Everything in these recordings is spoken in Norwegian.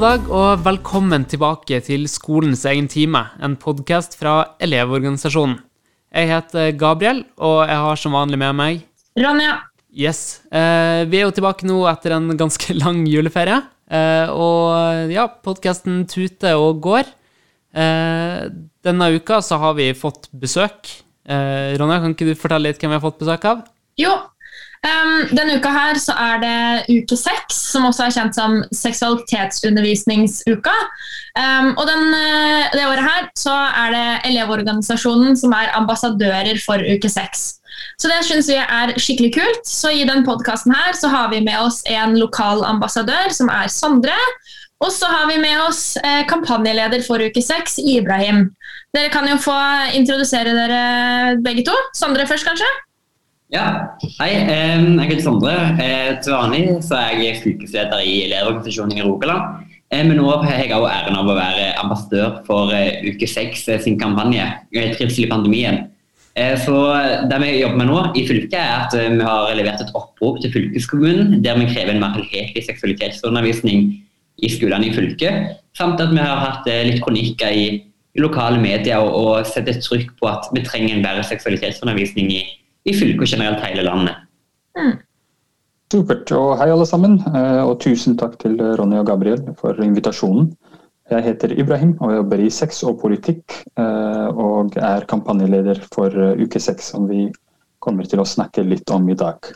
God dag og velkommen tilbake til Skolens egen time, en podkast fra Elevorganisasjonen. Jeg heter Gabriel, og jeg har som vanlig med meg Ronja. Yes. Eh, vi er jo tilbake nå etter en ganske lang juleferie. Eh, og ja, podkasten tuter og går. Eh, denne uka så har vi fått besøk. Ronja, kan ikke du fortelle litt hvem vi har fått besøk av? Jo, Um, denne uka her så er det uke seks, som også er kjent som seksualitetsundervisningsuka. Um, og den, eh, det året her så er det Elevorganisasjonen som er ambassadører for uke seks. Så det syns vi er skikkelig kult. Så i den podkasten her så har vi med oss en lokal ambassadør, som er Sondre. Og så har vi med oss eh, kampanjeleder for uke seks, Ibrahim. Dere kan jo få introdusere dere begge to. Sondre først, kanskje? Ja, hei. Jeg heter Sondre. Til vanlig så er jeg fylkesleder i Elevorganisasjonen i Rogaland. Men nå har jeg også æren av å være ambassadør for eh, Uke 6 eh, sin kampanje eh, 'Trivsel i pandemien'. Så Det vi jobber med nå i fylket er at vi har levert et opprop til fylkeskommunen der vi krever en mer helhetlig seksualitetsundervisning i skolene i fylket. Samt at vi har hatt litt kronikker i, lokale medier og, og sett et trykk på at vi trenger en bedre seksualitetsundervisning i i fylket og generelt hele landet. Mm. Supert. Og hei, alle sammen. Eh, og tusen takk til Ronny og Gabriel for invitasjonen. Jeg heter Ibrahim og jobber i sex og politikk, eh, og er kampanjeleder for eh, uke seks, som vi kommer til å snakke litt om i dag.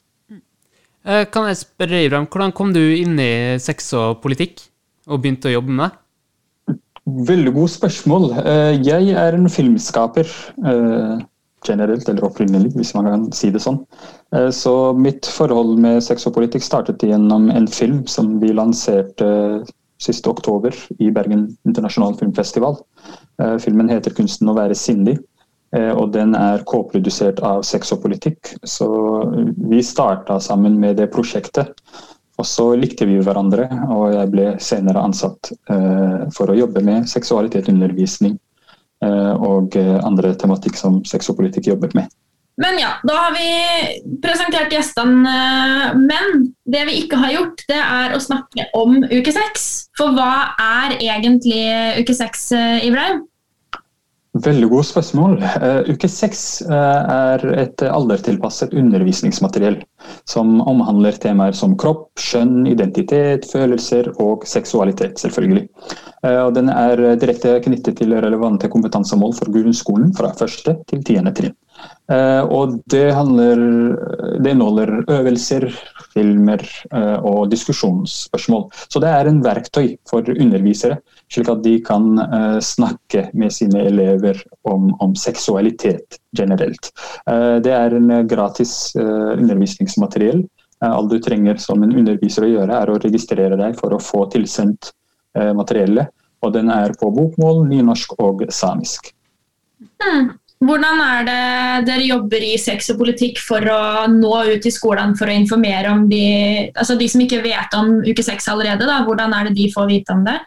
Kan jeg spørre, Ibrahim, hvordan kom du inn i sex og politikk, og begynte å jobbe med det? Veldig god spørsmål. Jeg er en filmskaper generelt, eller opprinnelig, hvis man kan si det sånn. Eh, så mitt forhold med sex og politikk startet gjennom en film som vi lanserte siste oktober i Bergen internasjonal filmfestival. Eh, filmen heter 'Kunsten å være sindig', eh, og den er k-produsert av Sex og politikk. Så vi starta sammen med det prosjektet. Og så likte vi hverandre, og jeg ble senere ansatt for å jobbe med seksualitetsundervisning og eh, andre tematikk som sex og politikk jobber med. Men ja, da har vi presentert gjestene. Eh, men det vi ikke har gjort, det er å snakke om uke seks. For hva er egentlig uke seks, Ibrahim? Veldig gode spørsmål. Uh, uke seks uh, er et aldertilpasset undervisningsmateriell som omhandler temaer som kropp, skjønn, identitet, følelser og seksualitet, selvfølgelig. Uh, og den er direkte knyttet til relevante kompetansemål for grunnskolen fra første til tiende trinn. og det, handler, det inneholder øvelser, filmer og diskusjonsspørsmål. Så det er en verktøy for undervisere slik at de kan uh, snakke med sine elever om, om seksualitet generelt. Uh, det er en gratis uh, undervisningsmateriell. alt du trenger som en underviser å gjøre, er å registrere deg for å få tilsendt materiellet. Og den er på bokmål, nynorsk og samisk. Mm. Hvordan er det dere jobber i sex og politikk for å nå ut i skolene for å informere om de, altså de som ikke vet om uke seks allerede? Da. Hvordan er det de får vite om det?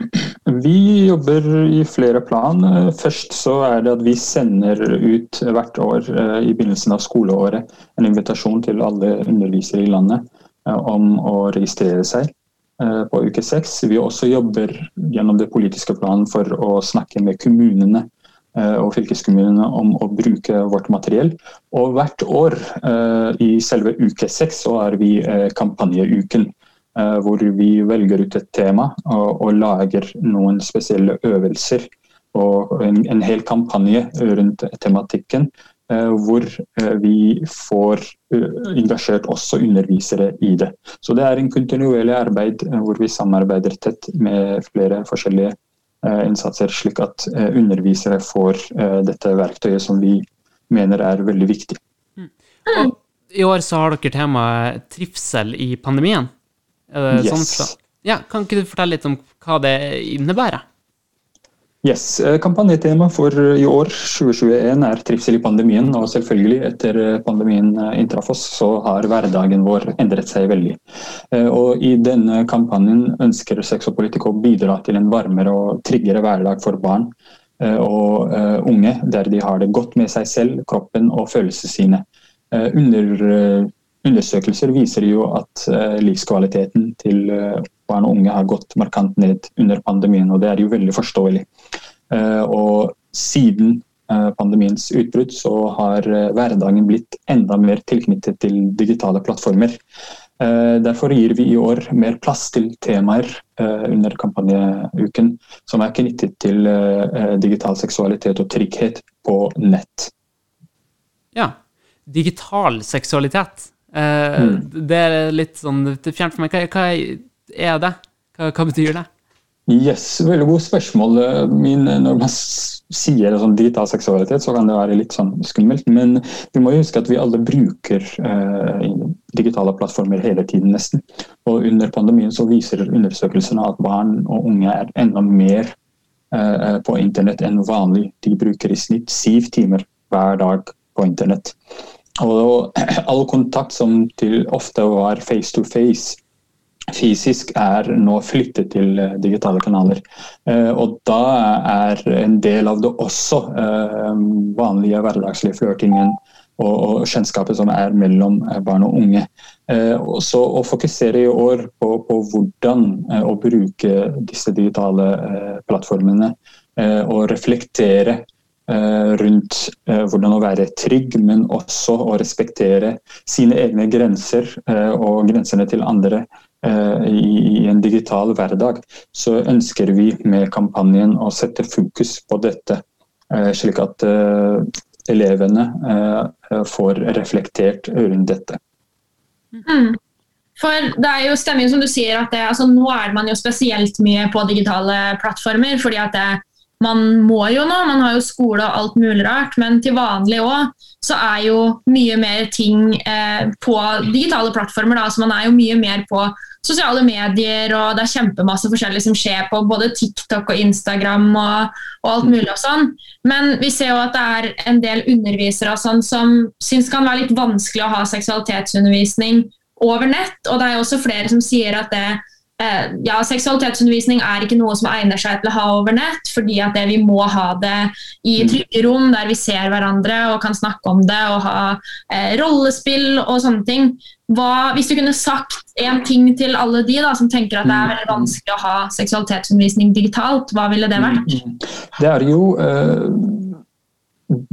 Vi jobber i flere plan. Først så er det at vi sender ut hvert år eh, i begynnelsen av skoleåret en invitasjon til alle undervisere i landet eh, om å registrere seg eh, på uke seks. Vi også jobber gjennom det politiske planen for å snakke med kommunene og fylkeskommunene om å bruke vårt materiell. Og hvert år eh, i selve uke seks så er vi eh, kampanjeuken. Hvor vi velger ut et tema og, og lager noen spesielle øvelser. Og en, en hel kampanje rundt tematikken. Hvor vi får engasjert også undervisere i det. Så det er en kontinuerlig arbeid hvor vi samarbeider tett med flere forskjellige Eh, innsatser, slik at eh, undervisere får eh, dette verktøyet som vi mener er veldig viktig. Mm. I år så har dere temaet trivsel i pandemien. Sånn yes. Sånn? Ja, kan ikke du fortelle litt om hva det innebærer? Yes, Kampanjetemaet Kampanjetema for i år 2021 er trivsel i pandemien. Og selvfølgelig, etter eh, pandemien eh, inntraff oss, så har hverdagen vår endret seg veldig. Og I denne kampanjen ønsker Sex og politikk å bidra til en varmere og tryggere hverdag for barn og unge, der de har det godt med seg selv, kroppen og følelsene sine. Under undersøkelser viser jo at livskvaliteten til barn og unge har gått markant ned under pandemien, og det er jo veldig forståelig. Og siden pandemiens utbrudd så har hverdagen blitt enda mer tilknyttet til digitale plattformer. Eh, derfor gir vi i år mer plass til temaer eh, under kampanjeuken som er knyttet til eh, digital seksualitet og trygghet på nett. Ja. Digital seksualitet. Mm. Det er litt sånn fjernt for meg. Hva, hva er det? Hva, hva betyr det? Yes, veldig godt spørsmål. Min, når man sier sånn digital seksualitet, så kan det være litt sånn skummelt. Men vi må huske at vi alle bruker eh, digitale plattformer hele tiden, nesten. Og under pandemien så viser undersøkelsene at barn og unge er enda mer eh, på internett enn vanlig. De bruker i snitt syv timer hver dag på internett. Og all kontakt som til ofte var face to face, fysisk er nå flyttet til eh, digitale kanaler. Eh, og da er en del av det også eh, vanlige hverdagslige flørtingen og, kjennskapet som er mellom barn og unge. Så å fokusere i år på, på hvordan å bruke disse digitale plattformene og reflektere rundt hvordan å være trygg, men også å respektere sine egne grenser og grensene til andre Eh, i en digital hverdag, så ønsker vi med kampanjen å sette fokus på dette. Eh, slik at eh, elevene får reflektert rundt dette. Mm. For det er jo stemning som du sier at det, altså, Nå er man jo spesielt mye på digitale plattformer. fordi at det, man må jo nå, man har jo skole og alt mulig rart, men til vanlig òg så er jo mye mer ting eh, på digitale plattformer. Da, så man er jo mye mer på sosiale medier, og det er kjempemasse forskjellig som skjer på både TikTok og Instagram og, og alt mulig og sånn. Men vi ser jo at det er en del undervisere og sånn som syns kan være litt vanskelig å ha seksualitetsundervisning over nett, og det er jo også flere som sier at det ja, seksualitetsundervisning er ikke noe som egner seg til å ha over nett, fordi at det, vi må ha det i mm. trygge rom der vi ser hverandre og kan snakke om det og ha eh, rollespill og sånne ting. Hva, hvis du kunne sagt én ting til alle de da, som tenker at det er veldig vanskelig å ha seksualitetsundervisning digitalt, hva ville det vært? Mm. Det er jo Eh,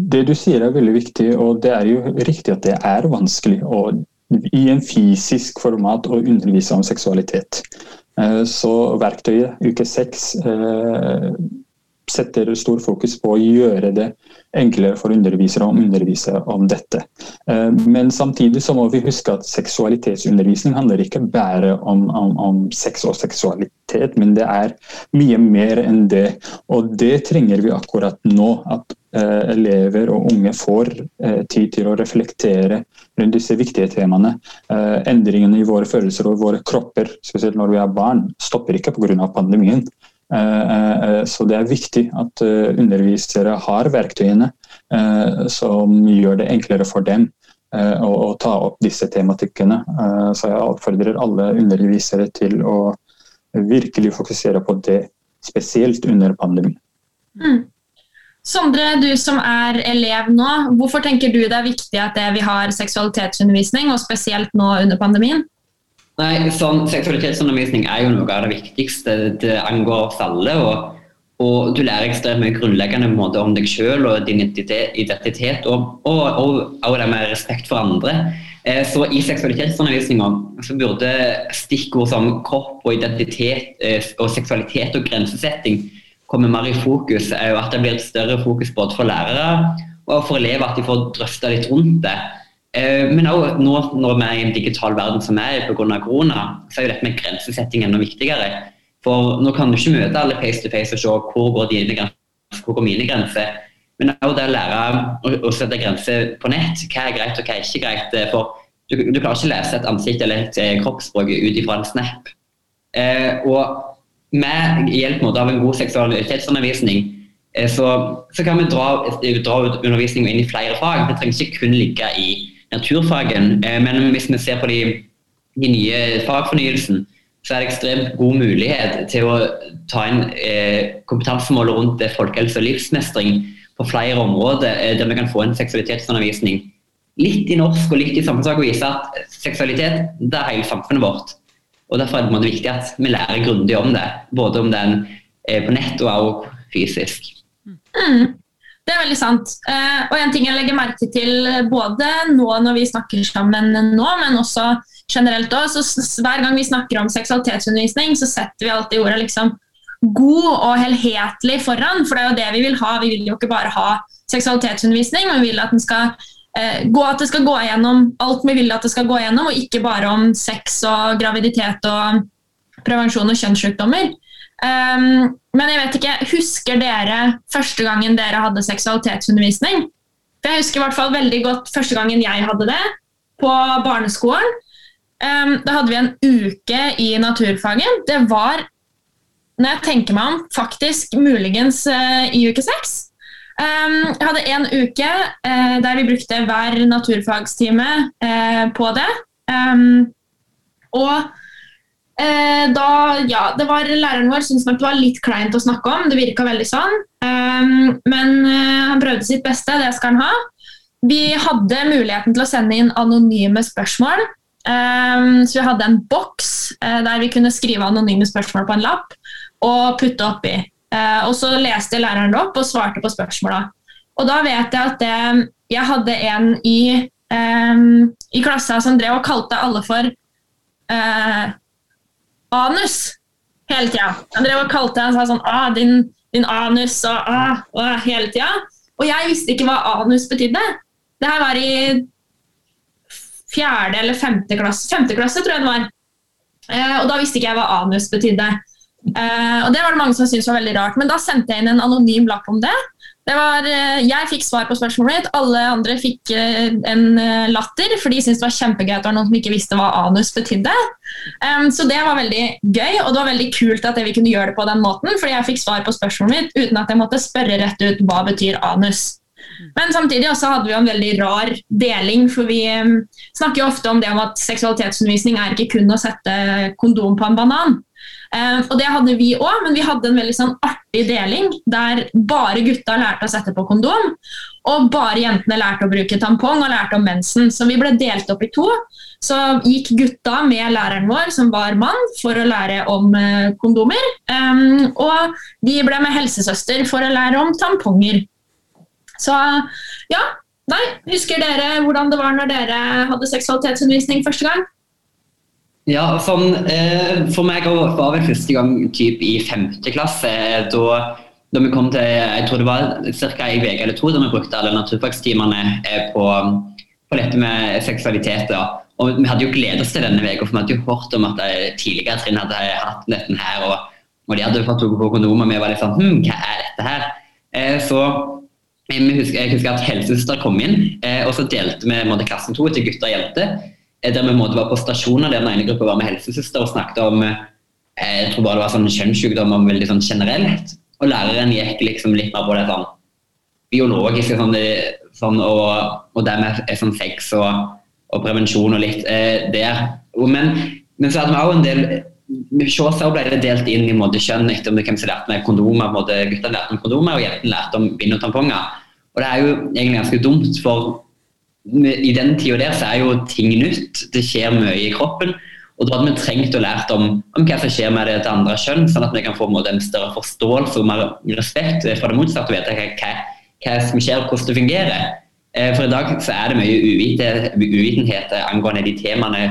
Det du sier er veldig viktig, og det er jo riktig at det er vanskelig. og i en fysisk format å undervise om seksualitet. Eh, så verktøyet uke seks eh, setter stor fokus på å gjøre det enklere for undervisere å undervise om dette. Eh, men samtidig så må vi huske at seksualitetsundervisning handler ikke bare om, om, om sex og seksualitet, men det er mye mer enn det. Og det trenger vi akkurat nå. At elever og unge får tid til å reflektere rundt disse viktige temaene. Eh, endringene i våre følelser og våre kropper, spesielt når vi er barn, stopper ikke pga. pandemien. Eh, eh, så det er viktig at undervisere har verktøyene som gjør det enklere for dem å ta opp disse tematikkene. Så jeg oppfordrer alle undervisere til å virkelig fokusere på det, spesielt under pandemien. Mm. Sondre, du som er elev nå, hvorfor tenker du det er viktig at vi har seksualitetsundervisning, og spesielt nå under pandemien? Nei, sånn, Seksualitetsundervisning er jo noe av det viktigste. Det angår oss alle. og, og Du lærer ekstremt mye grunnleggende måte om deg selv og din identitet, og, og, og, og det med respekt for andre. Eh, så I seksualitetsundervisninga burde stikkord som kropp og identitet eh, og seksualitet og grensesetting kommer mer i fokus, er jo at det blir et større fokus både for lærere og for elever, at de får drøfta litt rundt det. Eh, men òg nå når vi er i en digital verden som er pga. korona, så er jo dette med grensesetting enda viktigere. For nå kan du ikke møte alle face to face og se hvor går dine grenser, hvor går mine grenser. Men òg det å lære å, sette grenser på nett. Hva er greit og hva er ikke greit. For du, du klarer ikke å lese et ansikt eller et eh, kroppsspråk ut ifra en snap. Eh, og med hjelp av en god seksualitetsundervisning eh, så, så, kan vi dra, dra undervisningen inn i flere fag. Det trenger ikke kun ligge i naturfagen. Eh, men hvis vi ser på de, de nye fagfornyelsen, så er det ekstremt god mulighet til å ta inn eh, kompetansemål rundt folkehelse og livsmestring på flere områder, der vi kan få en seksualitetsundervisning litt i norsk og litt i samfunnsfag å vise at seksualitet det er hele samfunnet vårt. Og Derfor er det viktig at vi lærer grundig om det, både om den er på nett og også fysisk. Mm. Det er veldig sant. Uh, og en ting jeg legger merke til både nå når vi snakker sammen nå, men også generelt så Hver gang vi snakker om seksualitetsundervisning, så setter vi alltid ordet liksom god og helhetlig foran. For det er jo det vi vil ha. Vi vil jo ikke bare ha seksualitetsundervisning, men vi vil at, den skal, gå, at det skal gå igjennom alt vi vil at det skal gå igjennom, og ikke bare om sex og graviditet og prevensjon og kjønnssykdommer. Um, men jeg vet ikke, husker dere første gangen dere hadde seksualitetsundervisning? For Jeg husker i hvert fall veldig godt første gangen jeg hadde det, på barneskolen. Um, da hadde vi en uke i naturfaget. Det var, når jeg tenker meg om, faktisk muligens uh, i uke seks. Um, jeg hadde en uke uh, der vi brukte hver naturfagstime uh, på det. og Eh, da, ja, det var Læreren vår syntes nok det var litt kleint å snakke om, det virka veldig sånn. Um, men han prøvde sitt beste, det skal han ha. Vi hadde muligheten til å sende inn anonyme spørsmål. Um, så vi hadde en boks uh, der vi kunne skrive anonyme spørsmål på en lapp og putte oppi. Uh, og så leste læreren det opp og svarte på spørsmåla. Og da vet jeg at det, jeg hadde en i, um, i klassa som drev og kalte alle for uh, anus hele tida. Han drev og kalte han sa sånn ah, din, din anus og ah, ah, hele tida. Og jeg visste ikke hva anus betydde. Det her var i fjerde eller femte klasse. Femte klasse, tror jeg det var. Eh, og da visste ikke jeg hva anus betydde. Eh, og det var det mange som syntes var veldig rart. Men da sendte jeg inn en anonym lapp om det. Var, uh, jeg fikk svar på spørsmålet mitt, alle andre fikk uh, en latter, for de syntes det var kjempegøy at det var noen som ikke visste hva anus betydde. Um, så det var veldig gøy, og det var veldig kult at vi kunne gjøre det på den måten, fordi jeg fikk svar på spørsmålet mitt uten at jeg måtte spørre rett ut hva betyr anus. Men samtidig også hadde vi en veldig rar deling, for vi snakker jo ofte om det om at seksualitetsundervisning er ikke kun å sette kondom på en banan. Uh, og det hadde vi òg, men vi hadde en veldig sånn artig deling der bare gutta lærte å sette på kondom, og bare jentene lærte å bruke tampong og lærte om mensen. Så vi ble delt opp i to. Så gikk gutta med læreren vår, som var mann, for å lære om uh, kondomer. Um, og vi ble med helsesøster for å lære om tamponger. Så ja, nei, husker dere hvordan det var når dere hadde seksualitetsundervisning første gang? Ja, sånn, eh, For meg var det første gang typ i femte klasse. Da, da, vi kom til jeg tror det var ca. en uke eller to da vi brukte alle naturfagstimene eh, på, på, dette med seksualitet. Da. Og Vi hadde jo gledet oss til denne uka, for vi hadde jo hørt om at tidligere trinn hadde hatt dette her. Og, og de hadde fått tatt på kondom, og vi var litt sånn Hm, hva er dette her? Eh, så jeg husker, jeg husker at helsesøster kom inn, eh, og så delte vi klassen to til gutter og jenter. Eh, der vi måtte var på stasjoner der den ene gruppa var med helsesøster og snakket om eh, jeg tror bare det var sånn kjønnssykdommer veldig sånn generelt. Og læreren gikk liksom litt mer på det sånn biologiske sånn, sånn, og, og det med sånn sex og, og, prevensjon og litt eh, der. Men, men, så hadde vi òg en del hos ble det delt inn i måte kjønn etter om hvem som lærte med kondomer. Måte, guttene lærte om kondomer, og jentene lærte om bind og tamponger. Og det er jo egentlig ganske dumt, for i den tida der så er jo ting nytt. Det skjer mye i kroppen. Og da hadde vi trengt å lære om, om hva som skjer med det til andre kjønn, sånn at vi kan få en, en større forståelse og mer respekt for det motsatte og vite hva, hva, som skjer og hvordan det fungerer. Eh, for i dag så er det mye uvite, uvitenhet angående de temaene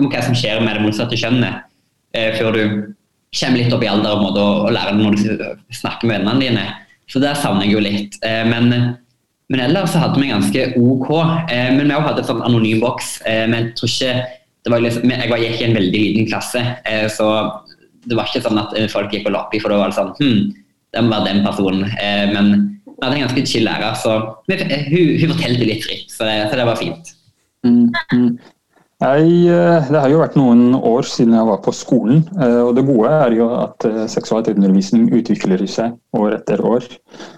om hva som skjer med det motsatte kjønnet, eh, før du kommer litt opp i alder og, og lærer det når du snakker med vennene dine. Så der savner jeg jo litt. Eh, men men ellers så hadde vi ganske OK. Eh, men vi også hadde sånn anonym boks. Eh, men jeg tror ikke det var liksom, Jeg gikk i en veldig liten klasse, eh, så det var ikke sånn at eh, folk gikk og la i, for det var sånn Hm, det må være den personen. Men vi hadde en ganske chill lærer, så hun, hun, fortalte litt fritt, så det, så det var fint. Mm, mm. Jeg, eh, det har jo vært noen år siden jeg var på skolen. Eh, og Det gode er jo at eh, seksualitetsundervisning utvikler seg år etter år.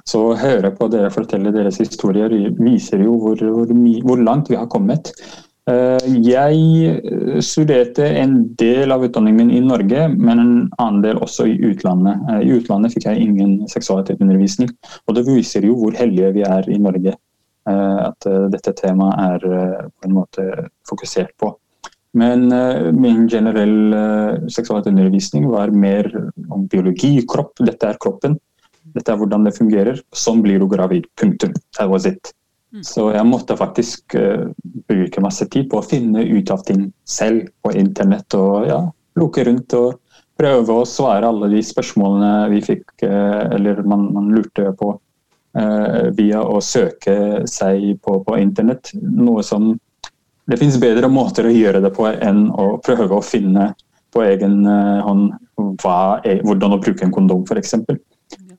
Så å høre på dere fortelle deres historier viser jo hvor, hvor, hvor langt vi har kommet. Jeg studerte en del av utdanningen min i Norge, men en annen del også i utlandet. I utlandet fikk jeg ingen seksualitetsundervisning. Og det viser jo hvor heldige vi er i Norge. At dette temaet er på en måte fokusert på. Men min generell seksualundervisning var mer om biologi, kropp. Dette er kroppen. Dette er hvordan det fungerer. Sånn blir du gravid. Punktum. That was it. Mm. Så jeg måtte faktisk bruke masse tid på å finne ut av ting selv på internett. Og ja, luke rundt og prøve å svare alle de spørsmålene vi fikk, eller man, man, lurte på via å søke seg på, på internett. Noe som Det finnes bedre måter å gjøre det på enn å prøve å finne på egen hånd hva, hvordan å bruke en kondom, f.eks.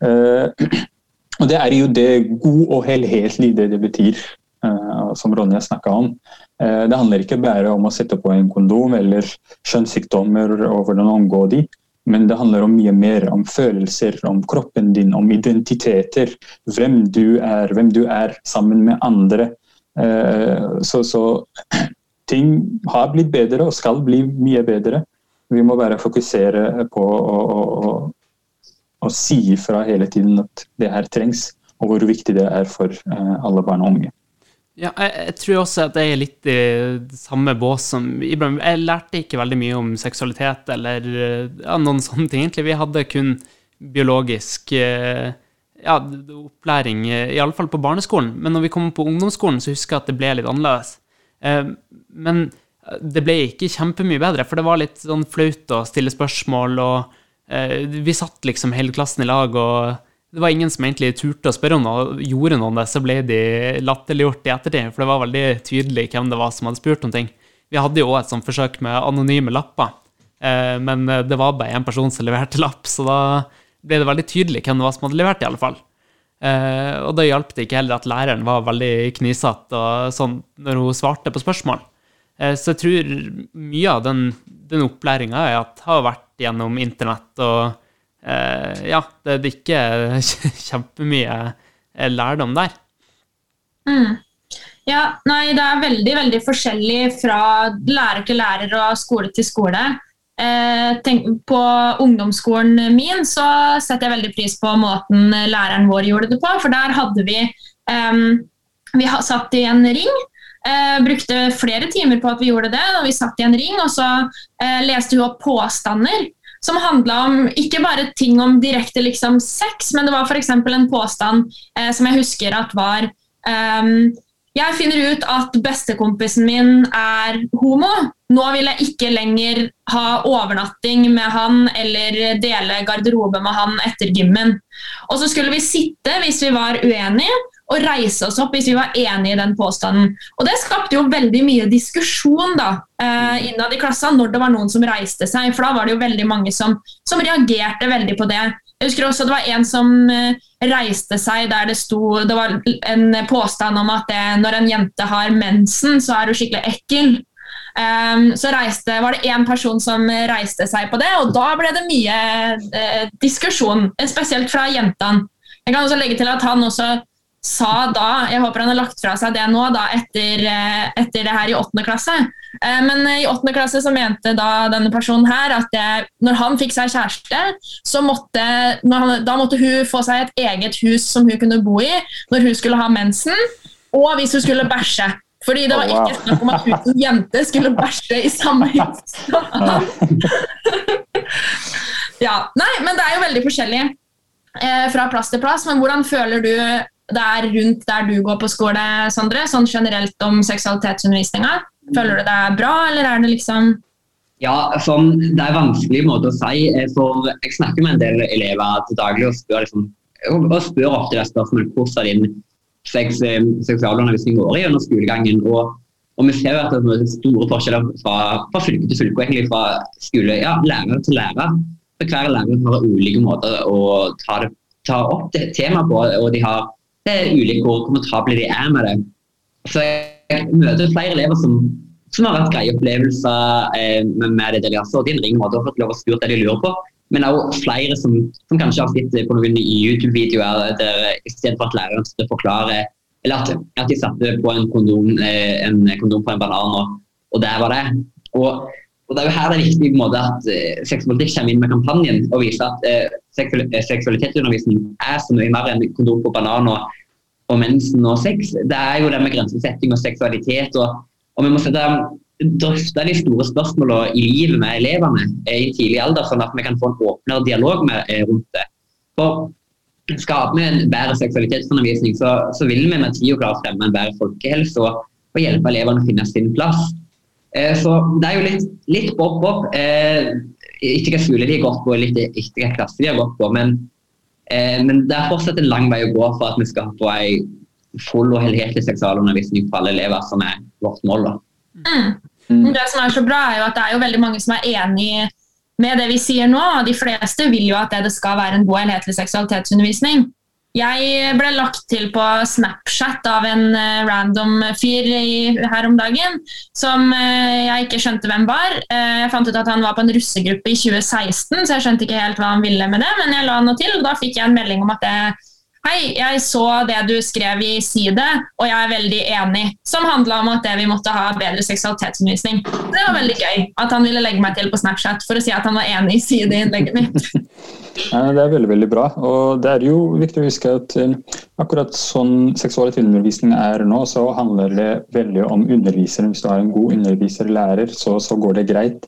Eh, og Det er jo det god og helhetlig det det betyr, eh, som Ronja snakka om. Eh, det handler ikke bare om å sette på en kondom eller kjønnssykdommer og hvordan omgå de, men det handler om mye mer. Om følelser, om kroppen din, om identiteter. Hvem du er, hvem du er sammen med andre. Så, så ting har blitt bedre og skal bli mye bedre. Vi må bare fokusere på å, å, og si ifra hele tiden at det her trengs, og hvor viktig det er for uh, alle barn og unge. Ja, jeg, jeg, tror også at jeg er litt i samme bås som Ibrahim. Jeg lærte ikke veldig mye om seksualitet eller ja, noen sånne ting, egentlig. Vi hadde kun biologisk uh, ja, opplæring, i alle fall på barneskolen. Men når vi kom på ungdomsskolen, så husker jeg at det ble litt annerledes. Men det ble ikke kjempemye bedre, for det var litt sånn flaut å stille spørsmål og Eh, vi satt liksom hele klassen i lag, og det var ingen som egentlig turte å spørre om noe. Gjorde noen det, så ble de latterliggjort i ettertid, for det var veldig tydelig hvem det var som hadde spurt om ting. Vi hadde jo òg et sånt forsøk med anonyme lapper, eh, men det var bare én person som leverte lapp, så da ble det veldig tydelig hvem det var som hadde levert, i alle fall. Eh, og da hjalp det ikke heller at læreren var veldig knisete sånn når hun svarte på spørsmål. Så jeg tror mye av den, den opplæringa har vært gjennom internett, og eh, ja, det er ikke kjempemye eh, lærdom der. Mm. Ja, nei, det er veldig, veldig forskjellig fra lærer til lærer og skole til skole. Eh, tenk, på ungdomsskolen min så setter jeg veldig pris på måten læreren vår gjorde det på. For der hadde vi eh, Vi satt i en ring. Eh, brukte flere timer på at vi gjorde det. og Vi satt i en ring, og så eh, leste hun opp påstander som handla om ikke bare ting om direkte liksom, sex, men det var f.eks. en påstand eh, som jeg husker at var um, Jeg finner ut at bestekompisen min er homo. Nå vil jeg ikke lenger ha overnatting med han eller dele garderobe med han etter gymmen. Og så skulle vi sitte hvis vi var uenige og reise oss opp hvis vi var enige i den påstanden. Og Det skapte jo veldig mye diskusjon da, eh, innad i klassa når det var noen som reiste seg. For da var det jo veldig mange som, som reagerte veldig på det. Jeg husker også Det var en som eh, reiste seg der det sto Det var en påstand om at det, når en jente har mensen, så er hun skikkelig ekkel. Um, så reiste, var det én person som reiste seg på det, og da ble det mye eh, diskusjon. Spesielt fra jentene. Jeg kan også legge til at han også sa da Jeg håper han har lagt fra seg det nå, da, etter, eh, etter det her i åttende klasse. Eh, men i åttende klasse så mente da denne personen her at det, når han fikk seg kjæreste, så måtte, han, da måtte hun få seg et eget hus som hun kunne bo i når hun skulle ha mensen, og hvis hun skulle bæsje. Fordi det var ikke snakk om at hun som jente skulle bæsje i samme hus som han. ja, nei, men det er jo veldig forskjellig eh, fra plass til plass. Men hvordan føler du det er rundt der du går på skole, Sondre, sånn generelt om seksualitetsundervisninga? Føler du det er bra, eller er det liksom ja, sånn, Det er vanskelig måte å si. Eh, for Jeg snakker med en del elever til daglig og spør, liksom, og spør ofte det spørsmålet hvordan din sex, eh, seksualundervisning går i under skolegangen. Og, og, vi ser jo at det er store forskjeller fra, fra fylke til fylke, og egentlig fra skole, ja, lærer til lærer. For hver lærer har ulike måter å ta, det, ta opp det temaet på, og de har det er ulikt hvor komfortable de er med det. Så jeg møter flere elever som, som har hatt greie opplevelser eh, med det. De har og de ringer ring og fått lov å spurt det de lurer på. Men òg flere som, som kanskje har sett på noen YouTube-videoer der istedenfor at læreren skal forklare Eller at, at, de satte på en kondom, eh, en kondom på en banan, og, og der var det. Og, og Det er jo her det er viktig måte, at eh, sexpolitikk kommer inn med kampanjen og viser at eh, seksualitetsundervisning er så mye mer enn kondom på banan og og mensen og sex, det er jo det med grensesetting og seksualitet. Og, og vi må sette, drøfte de store spørsmålene i livet med elevene i tidlig alder, sånn at vi kan få en åpnere dialog med, rundt det. For Skaper vi en bedre seksualitetsundervisning, så, så vil vi med tida klare å fremme en bedre folkehelse og, og, hjelpe elevene å finne sin plass. Eh, så det er jo litt, litt pop-pop. Eh, ikke hva skole de har gått på, litt ikke hva klasse de har gått på. Men, eh, men, det er fortsatt en lang vei å gå for at vi skal få en full og helhetlig seksualundervisning for alle elever, som er vårt mål. Mm. Mm. Det som er så bra, er jo at det er jo veldig mange som er enig med det vi sier nå. De fleste vil jo at det skal være en god helhetlig seksualitetsundervisning. Jeg ble lagt til på Snapchat av en uh, random fyr her om dagen som uh, jeg ikke skjønte hvem var. Uh, jeg fant ut at han var på en russegruppe i 2016, så jeg skjønte ikke helt hva han ville med det. Men jeg la noe til, og da fikk jeg en melding om at det Hei, jeg så det du skrev i Side, og jeg er veldig enig. Som handla om at vi måtte ha bedre seksualitetsundervisning. Det var veldig gøy at han ville legge meg til på Snapchat for å si at han var enig i Side-innlegget mitt. Det er veldig veldig bra. og Det er jo viktig å huske at uh, akkurat sånn seksualitetsundervisning er nå, så handler det veldig om underviseren. Hvis du har en god underviser, lærer, så, så går det greit.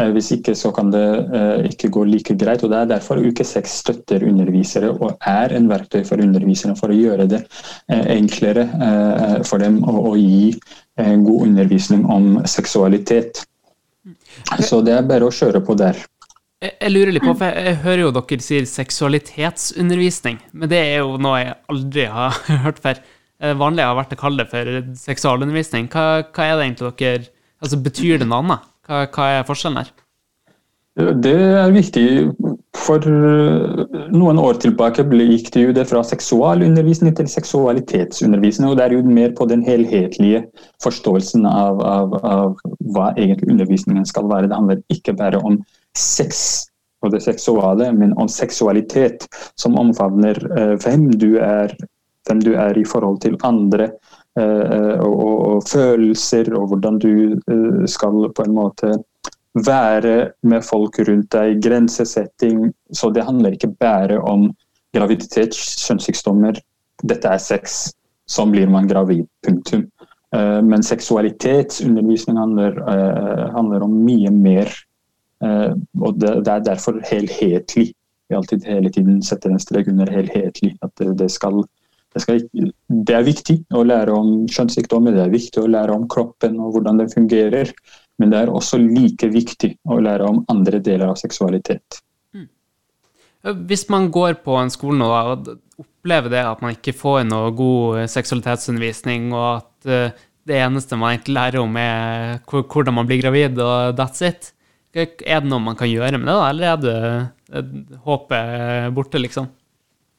Eh, hvis ikke så kan det uh, ikke gå like greit. og Det er derfor Uke 6 støtter undervisere og er en verktøy for undervisere for å gjøre det enklere for dem å, å gi god undervisning om seksualitet. Så det er bare å kjøre på der. Jeg, jeg lurer litt på, for jeg, jeg hører jo dere sier seksualitetsundervisning, men det er jo noe jeg aldri har hørt før. Vanlig har vært å kalle det for seksualundervisning. Hva, hva er det egentlig dere Altså, Betyr det noe annet? Hva, hva er forskjellen her? Det er viktig. For noen år tilbake gikk det jo det fra seksualundervisning til seksualitetsundervisning. og Det er jo mer på den helhetlige forståelsen av, av, av hva egentlig undervisningen skal være. Det handler ikke bare om sex og det seksuale, men om seksualitet, som omfavner uh, hvem, du er, hvem du er i forhold til andre Eh, og, og, og, følelser, og hvordan du eh, skal på en måte være med folk rundt deg, grensesetting. Så det handler ikke bare om graviditet, kjønnssykdommer. Dette er sex. Sånn blir man gravid. Punktum. Eh, men seksualitetsundervisning handler, handler om mye mer. Og det, er derfor helhetlig. Vi alltid hele tiden setter en strek under helhetlig. At det, skal det, skal, det, er viktig å lære om kjønnssykdommer, det er viktig å lære om kroppen og hvordan den fungerer. Men det er også like viktig å lære om andre deler av seksualitet. Mm. Hvis man går på en skole og opplever det at man ikke får noe god seksualitetsundervisning, og at eh, det eneste man egentlig lærer om, er hvordan man blir gravid, og that's it. Er det noe man kan gjøre med det, da, eller er det håpet borte, liksom?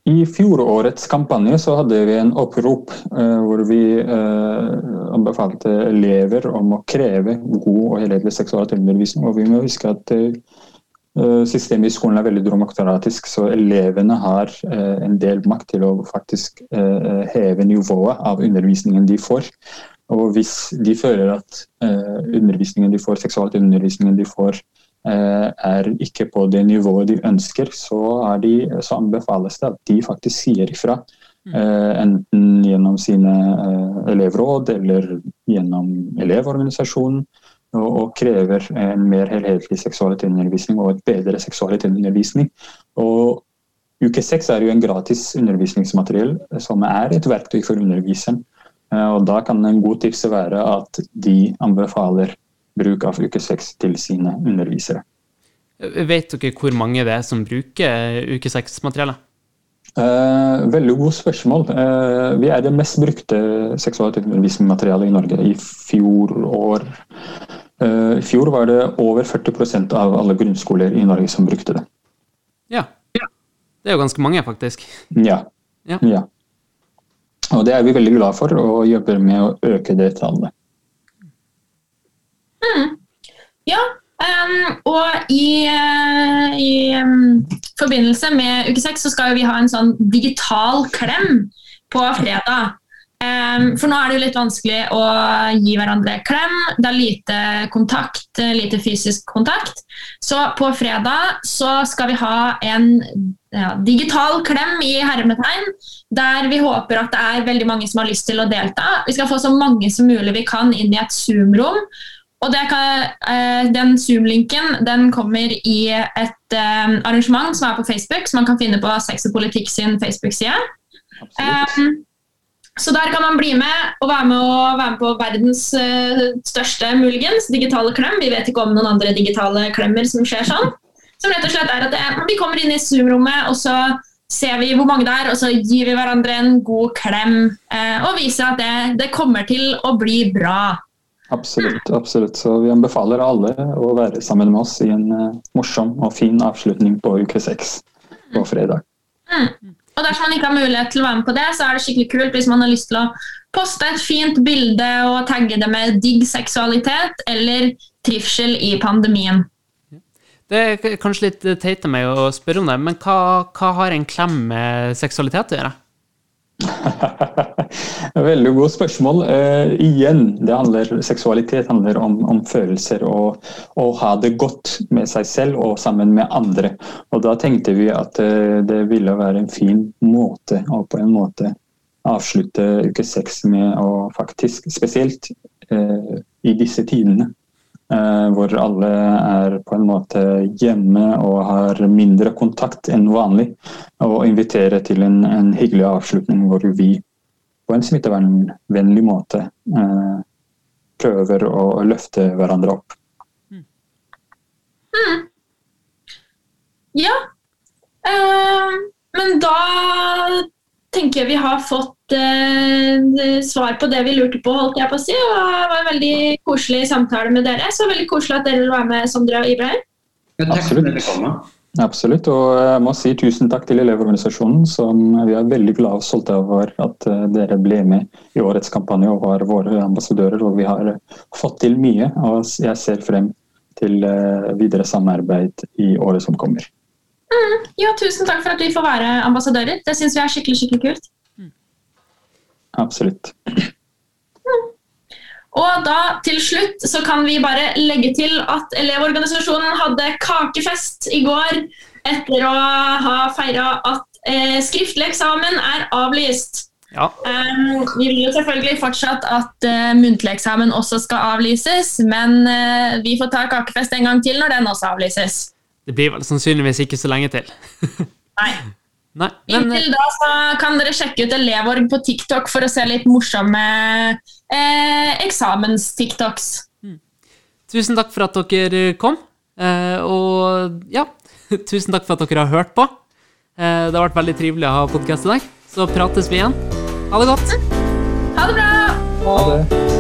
I fjorårets kampanje så hadde vi en opprop eh, hvor vi eh, anbefalte elever om å kreve god og helhetlig seksualundervisning. Og vi må huske at eh, systemet i skolen er veldig demokratisk, så elevene har en del makt til å faktisk heve nivået av undervisningen de får. Og hvis de føler at undervisningen de får, seksualundervisningen de får, Eh, er ikke på det nivået de ønsker, så, de, så anbefales det at de faktisk sier ifra. Mm. Eh, enten gjennom sine eh, elevråd eller gjennom Elevorganisasjonen. Og, og, krever en mer helhetlig seksualitetsundervisning og et bedre seksualitetsundervisning. Og Uke 6 er jo en gratis undervisningsmateriell som er et verktøy for underviseren. Og Da kan en god tips være at de anbefaler bruk av uke 6 til sine undervisere. Vet dere hvor mange det er som bruker uke seks-materiellet? Eh, veldig godt spørsmål. Eh, vi er det mest brukte seksualundervisningsmaterialet i Norge. I fjor år uh, I fjor var det over 40% av alle grunnskoler i Norge som brukte det. Ja. ja. Det er jo ganske mange, faktisk. Ja. ja. ja. Og det er vi veldig glad for, og jobber med å øke det tallet. Mm. Ja, um, og i, uh, i um, forbindelse med uke seks så skal vi ha en sånn digital klem på fredag. Um, for nå er det jo litt vanskelig å gi hverandre klem. Det er lite kontakt, eh, lite fysisk kontakt. Så på fredag så skal vi ha en ja, digital klem i hermetegn, der vi håper at det er veldig mange som har lyst til å delta. Vi skal få så mange som mulig vi kan inn i et Zoom-rom. Og kan, uh, Den Zoom-linken den kommer i et uh, arrangement som er på Facebook, som man kan finne på Sex og politikk sin Facebook-side. Um, så der kan man bli med og være med, og være med på verdens uh, største, muligens, digitale klem. Vi vet ikke om noen andre digitale klemmer som skjer sånn. Som rett og slett er at det, Vi kommer inn i Zoom-rommet, og så ser vi hvor mange det er, og så gir vi hverandre en god klem. Uh, og viser at det, det, kommer til å bli bra. Absolutt. absolutt. Så vi anbefaler alle å være sammen med oss i en morsom og fin avslutning på uke seks på fredag. Mm. Og dersom man ikke har mulighet til å være med på det, så er det skikkelig kult hvis man har lyst til å poste et fint bilde og tagge det med digg seksualitet eller trivsel i pandemien. Det er kanskje litt teit av meg å spørre om det, men hva, hva har en klem med seksualitet å gjøre? Veldig godt spørsmål. Uh, igjen, det handler, seksualitet handler om, om følelser og å ha det godt med seg selv og sammen med andre. Og Da tenkte vi at uh, det ville være en fin måte å på en måte avslutte uke seks med å faktisk, spesielt uh, i disse tidene, hvor alle er på en måte hjemme og har mindre kontakt enn vanlig. Og invitere til en, en hyggelig avslutning hvor vi på en smittevernvennlig måte eh, prøver å løfte hverandre opp. Mm. Ja. Uh, men da tenker jeg vi har fått eh, svar på det vi lurte på, holdt jeg på å si. Og det var en veldig koselig samtale med dere. Så veldig koselig at dere vil være med, Sondre og Ibrahim. Absolutt. Absolutt, og jeg må si tusen takk til Elevorganisasjonen. som Vi er veldig glad og stolte over at eh, dere ble med i årets kampanje og var våre ambassadører. og Vi har fått til mye, og jeg ser frem til eh, videre samarbeid i året som kommer. Mm, ja, tusen takk for at vi får være ambassadører. Det syns vi er skikkelig skikkelig kult. Mm. Absolutt. Mm. Og da til slutt så kan vi bare legge til at Elevorganisasjonen hadde kakefest i går etter å ha feira at eh, skriftlig eksamen er avlyst. Ja. Um, vi vil jo selvfølgelig fortsatt at uh, muntlig eksamen også skal avlyses, men uh, vi får ta kakefest en gang til når den også avlyses. Det blir vel sannsynligvis ikke så lenge til. Nei. Nei men... Inntil da så kan dere sjekke ut Elevorg på TikTok for å se litt morsomme eh, eksamens-TikToks. Mm. Tusen takk for at dere kom. Eh, og ja, tusen takk for at dere har hørt på. Eh, det har vært veldig trivelig å ha podkast i dag. Så prates vi igjen. Ha det godt. Ha det bra. Ha det.